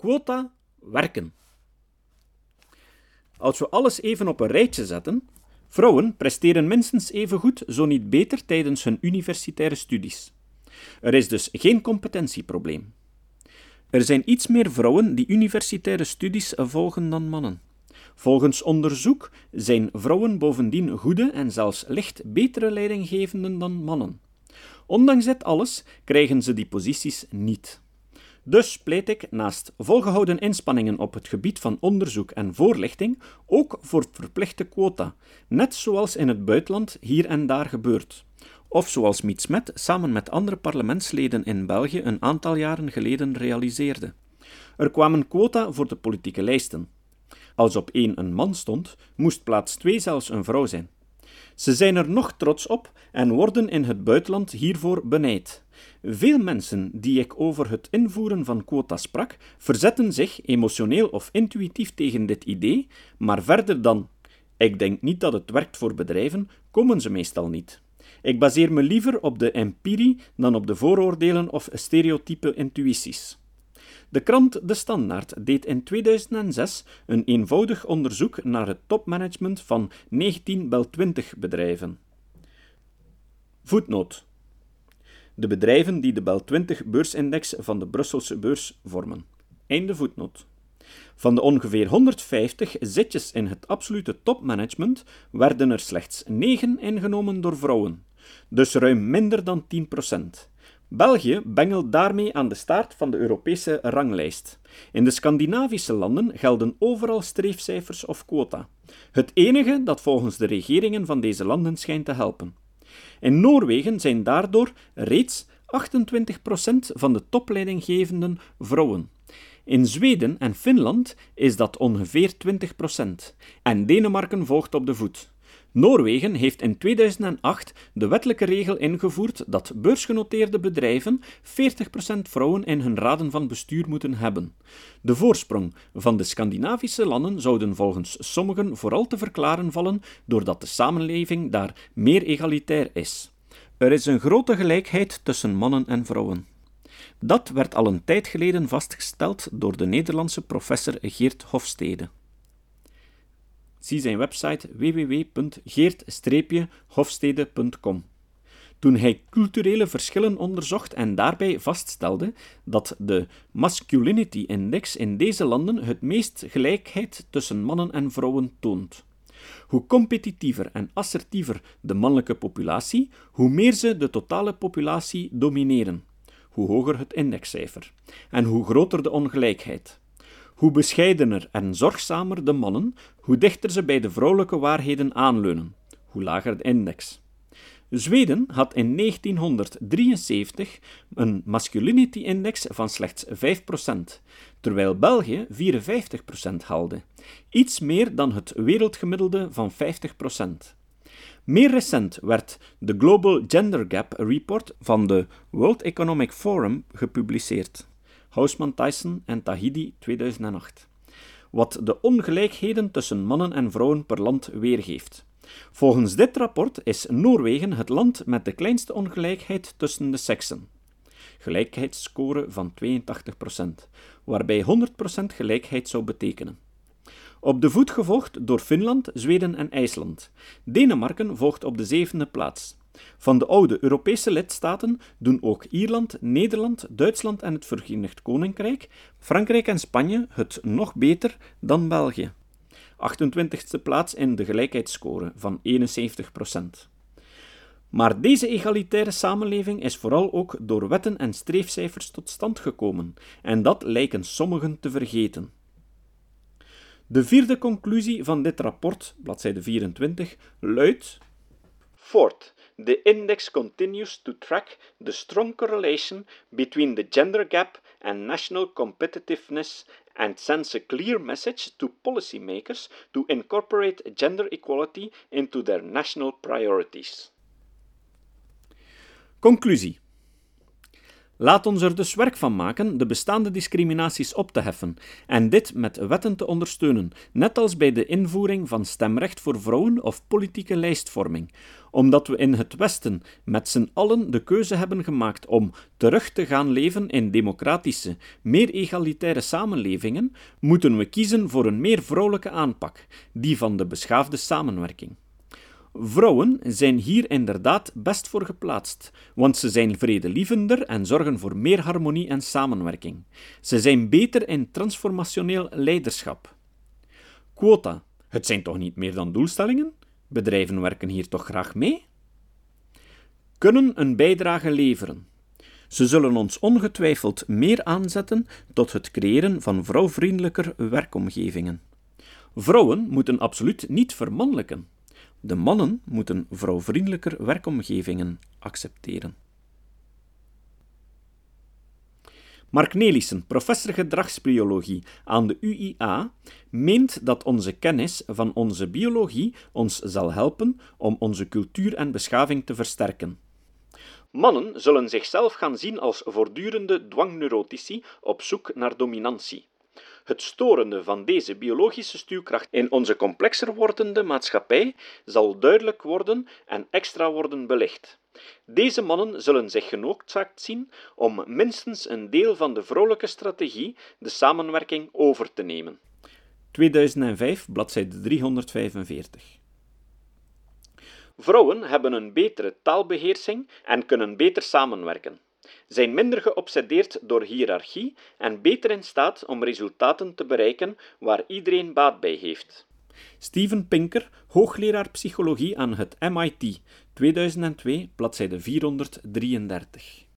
Quota werken. Als we alles even op een rijtje zetten, vrouwen presteren minstens even goed, zo niet beter, tijdens hun universitaire studies. Er is dus geen competentieprobleem. Er zijn iets meer vrouwen die universitaire studies volgen dan mannen. Volgens onderzoek zijn vrouwen bovendien goede en zelfs licht betere leidinggevenden dan mannen. Ondanks dit alles krijgen ze die posities niet. Dus pleit ik naast volgehouden inspanningen op het gebied van onderzoek en voorlichting ook voor verplichte quota, net zoals in het buitenland hier en daar gebeurt. Of zoals Miet Smet samen met andere parlementsleden in België een aantal jaren geleden realiseerde. Er kwamen quota voor de politieke lijsten. Als op één een man stond, moest plaats twee zelfs een vrouw zijn. Ze zijn er nog trots op en worden in het buitenland hiervoor benijd. Veel mensen die ik over het invoeren van quota sprak, verzetten zich emotioneel of intuïtief tegen dit idee, maar verder dan ik denk niet dat het werkt voor bedrijven, komen ze meestal niet. Ik baseer me liever op de empirie dan op de vooroordelen of stereotype intuïties. De krant De Standaard deed in 2006 een eenvoudig onderzoek naar het topmanagement van 19 Bel 20 bedrijven. Voetnoot. De bedrijven die de Bel 20 beursindex van de Brusselse beurs vormen. Einde voetnoot. Van de ongeveer 150 zitjes in het absolute topmanagement werden er slechts 9 ingenomen door vrouwen, dus ruim minder dan 10%. België bengelt daarmee aan de staart van de Europese ranglijst. In de Scandinavische landen gelden overal streefcijfers of quota. Het enige dat volgens de regeringen van deze landen schijnt te helpen. In Noorwegen zijn daardoor reeds 28% van de topleidinggevenden vrouwen. In Zweden en Finland is dat ongeveer 20%. En Denemarken volgt op de voet. Noorwegen heeft in 2008 de wettelijke regel ingevoerd dat beursgenoteerde bedrijven 40% vrouwen in hun raden van bestuur moeten hebben. De voorsprong van de Scandinavische landen zouden volgens sommigen vooral te verklaren vallen doordat de samenleving daar meer egalitair is. Er is een grote gelijkheid tussen mannen en vrouwen. Dat werd al een tijd geleden vastgesteld door de Nederlandse professor Geert Hofstede. Zie zijn website www.geert-hofstede.com. Toen hij culturele verschillen onderzocht en daarbij vaststelde dat de Masculinity Index in deze landen het meest gelijkheid tussen mannen en vrouwen toont. Hoe competitiever en assertiever de mannelijke populatie, hoe meer ze de totale populatie domineren, hoe hoger het indexcijfer en hoe groter de ongelijkheid. Hoe bescheidener en zorgzamer de mannen, hoe dichter ze bij de vrouwelijke waarheden aanleunen, hoe lager de index. Zweden had in 1973 een masculinity index van slechts 5%, terwijl België 54% haalde, iets meer dan het wereldgemiddelde van 50%. Meer recent werd de Global Gender Gap Report van de World Economic Forum gepubliceerd. Hausman Tyson en Tahidi 2008, wat de ongelijkheden tussen mannen en vrouwen per land weergeeft. Volgens dit rapport is Noorwegen het land met de kleinste ongelijkheid tussen de seksen. Gelijkheidsscore van 82%, waarbij 100% gelijkheid zou betekenen. Op de voet gevolgd door Finland, Zweden en IJsland. Denemarken volgt op de zevende plaats. Van de oude Europese lidstaten doen ook Ierland, Nederland, Duitsland en het Verenigd Koninkrijk, Frankrijk en Spanje het nog beter dan België. 28e plaats in de gelijkheidsscore van 71%. Maar deze egalitaire samenleving is vooral ook door wetten en streefcijfers tot stand gekomen, en dat lijken sommigen te vergeten. De vierde conclusie van dit rapport, bladzijde 24, luidt: Fourth, the index continues to track the strong correlation between the gender gap and national competitiveness and sends a clear message to policymakers to incorporate gender equality into their national priorities. Conclusie. Laat ons er dus werk van maken de bestaande discriminaties op te heffen en dit met wetten te ondersteunen, net als bij de invoering van stemrecht voor vrouwen of politieke lijstvorming. Omdat we in het Westen met z'n allen de keuze hebben gemaakt om terug te gaan leven in democratische, meer egalitaire samenlevingen, moeten we kiezen voor een meer vrouwelijke aanpak, die van de beschaafde samenwerking. Vrouwen zijn hier inderdaad best voor geplaatst, want ze zijn vredelievender en zorgen voor meer harmonie en samenwerking. Ze zijn beter in transformationeel leiderschap. Quota. Het zijn toch niet meer dan doelstellingen? Bedrijven werken hier toch graag mee? Kunnen een bijdrage leveren. Ze zullen ons ongetwijfeld meer aanzetten tot het creëren van vrouwvriendelijker werkomgevingen. Vrouwen moeten absoluut niet vermannelijken. De mannen moeten vrouwvriendelijker werkomgevingen accepteren. Mark Nelissen, professor gedragsbiologie aan de UIA, meent dat onze kennis van onze biologie ons zal helpen om onze cultuur en beschaving te versterken. Mannen zullen zichzelf gaan zien als voortdurende dwangneurotici op zoek naar dominantie. Het storende van deze biologische stuwkracht in onze complexer wordende maatschappij zal duidelijk worden en extra worden belicht. Deze mannen zullen zich genoodzaakt zien om minstens een deel van de vrolijke strategie, de samenwerking, over te nemen. 2005, bladzijde 345. Vrouwen hebben een betere taalbeheersing en kunnen beter samenwerken zijn minder geobsedeerd door hiërarchie en beter in staat om resultaten te bereiken waar iedereen baat bij heeft. Steven Pinker, hoogleraar psychologie aan het MIT, 2002, bladzijde 433.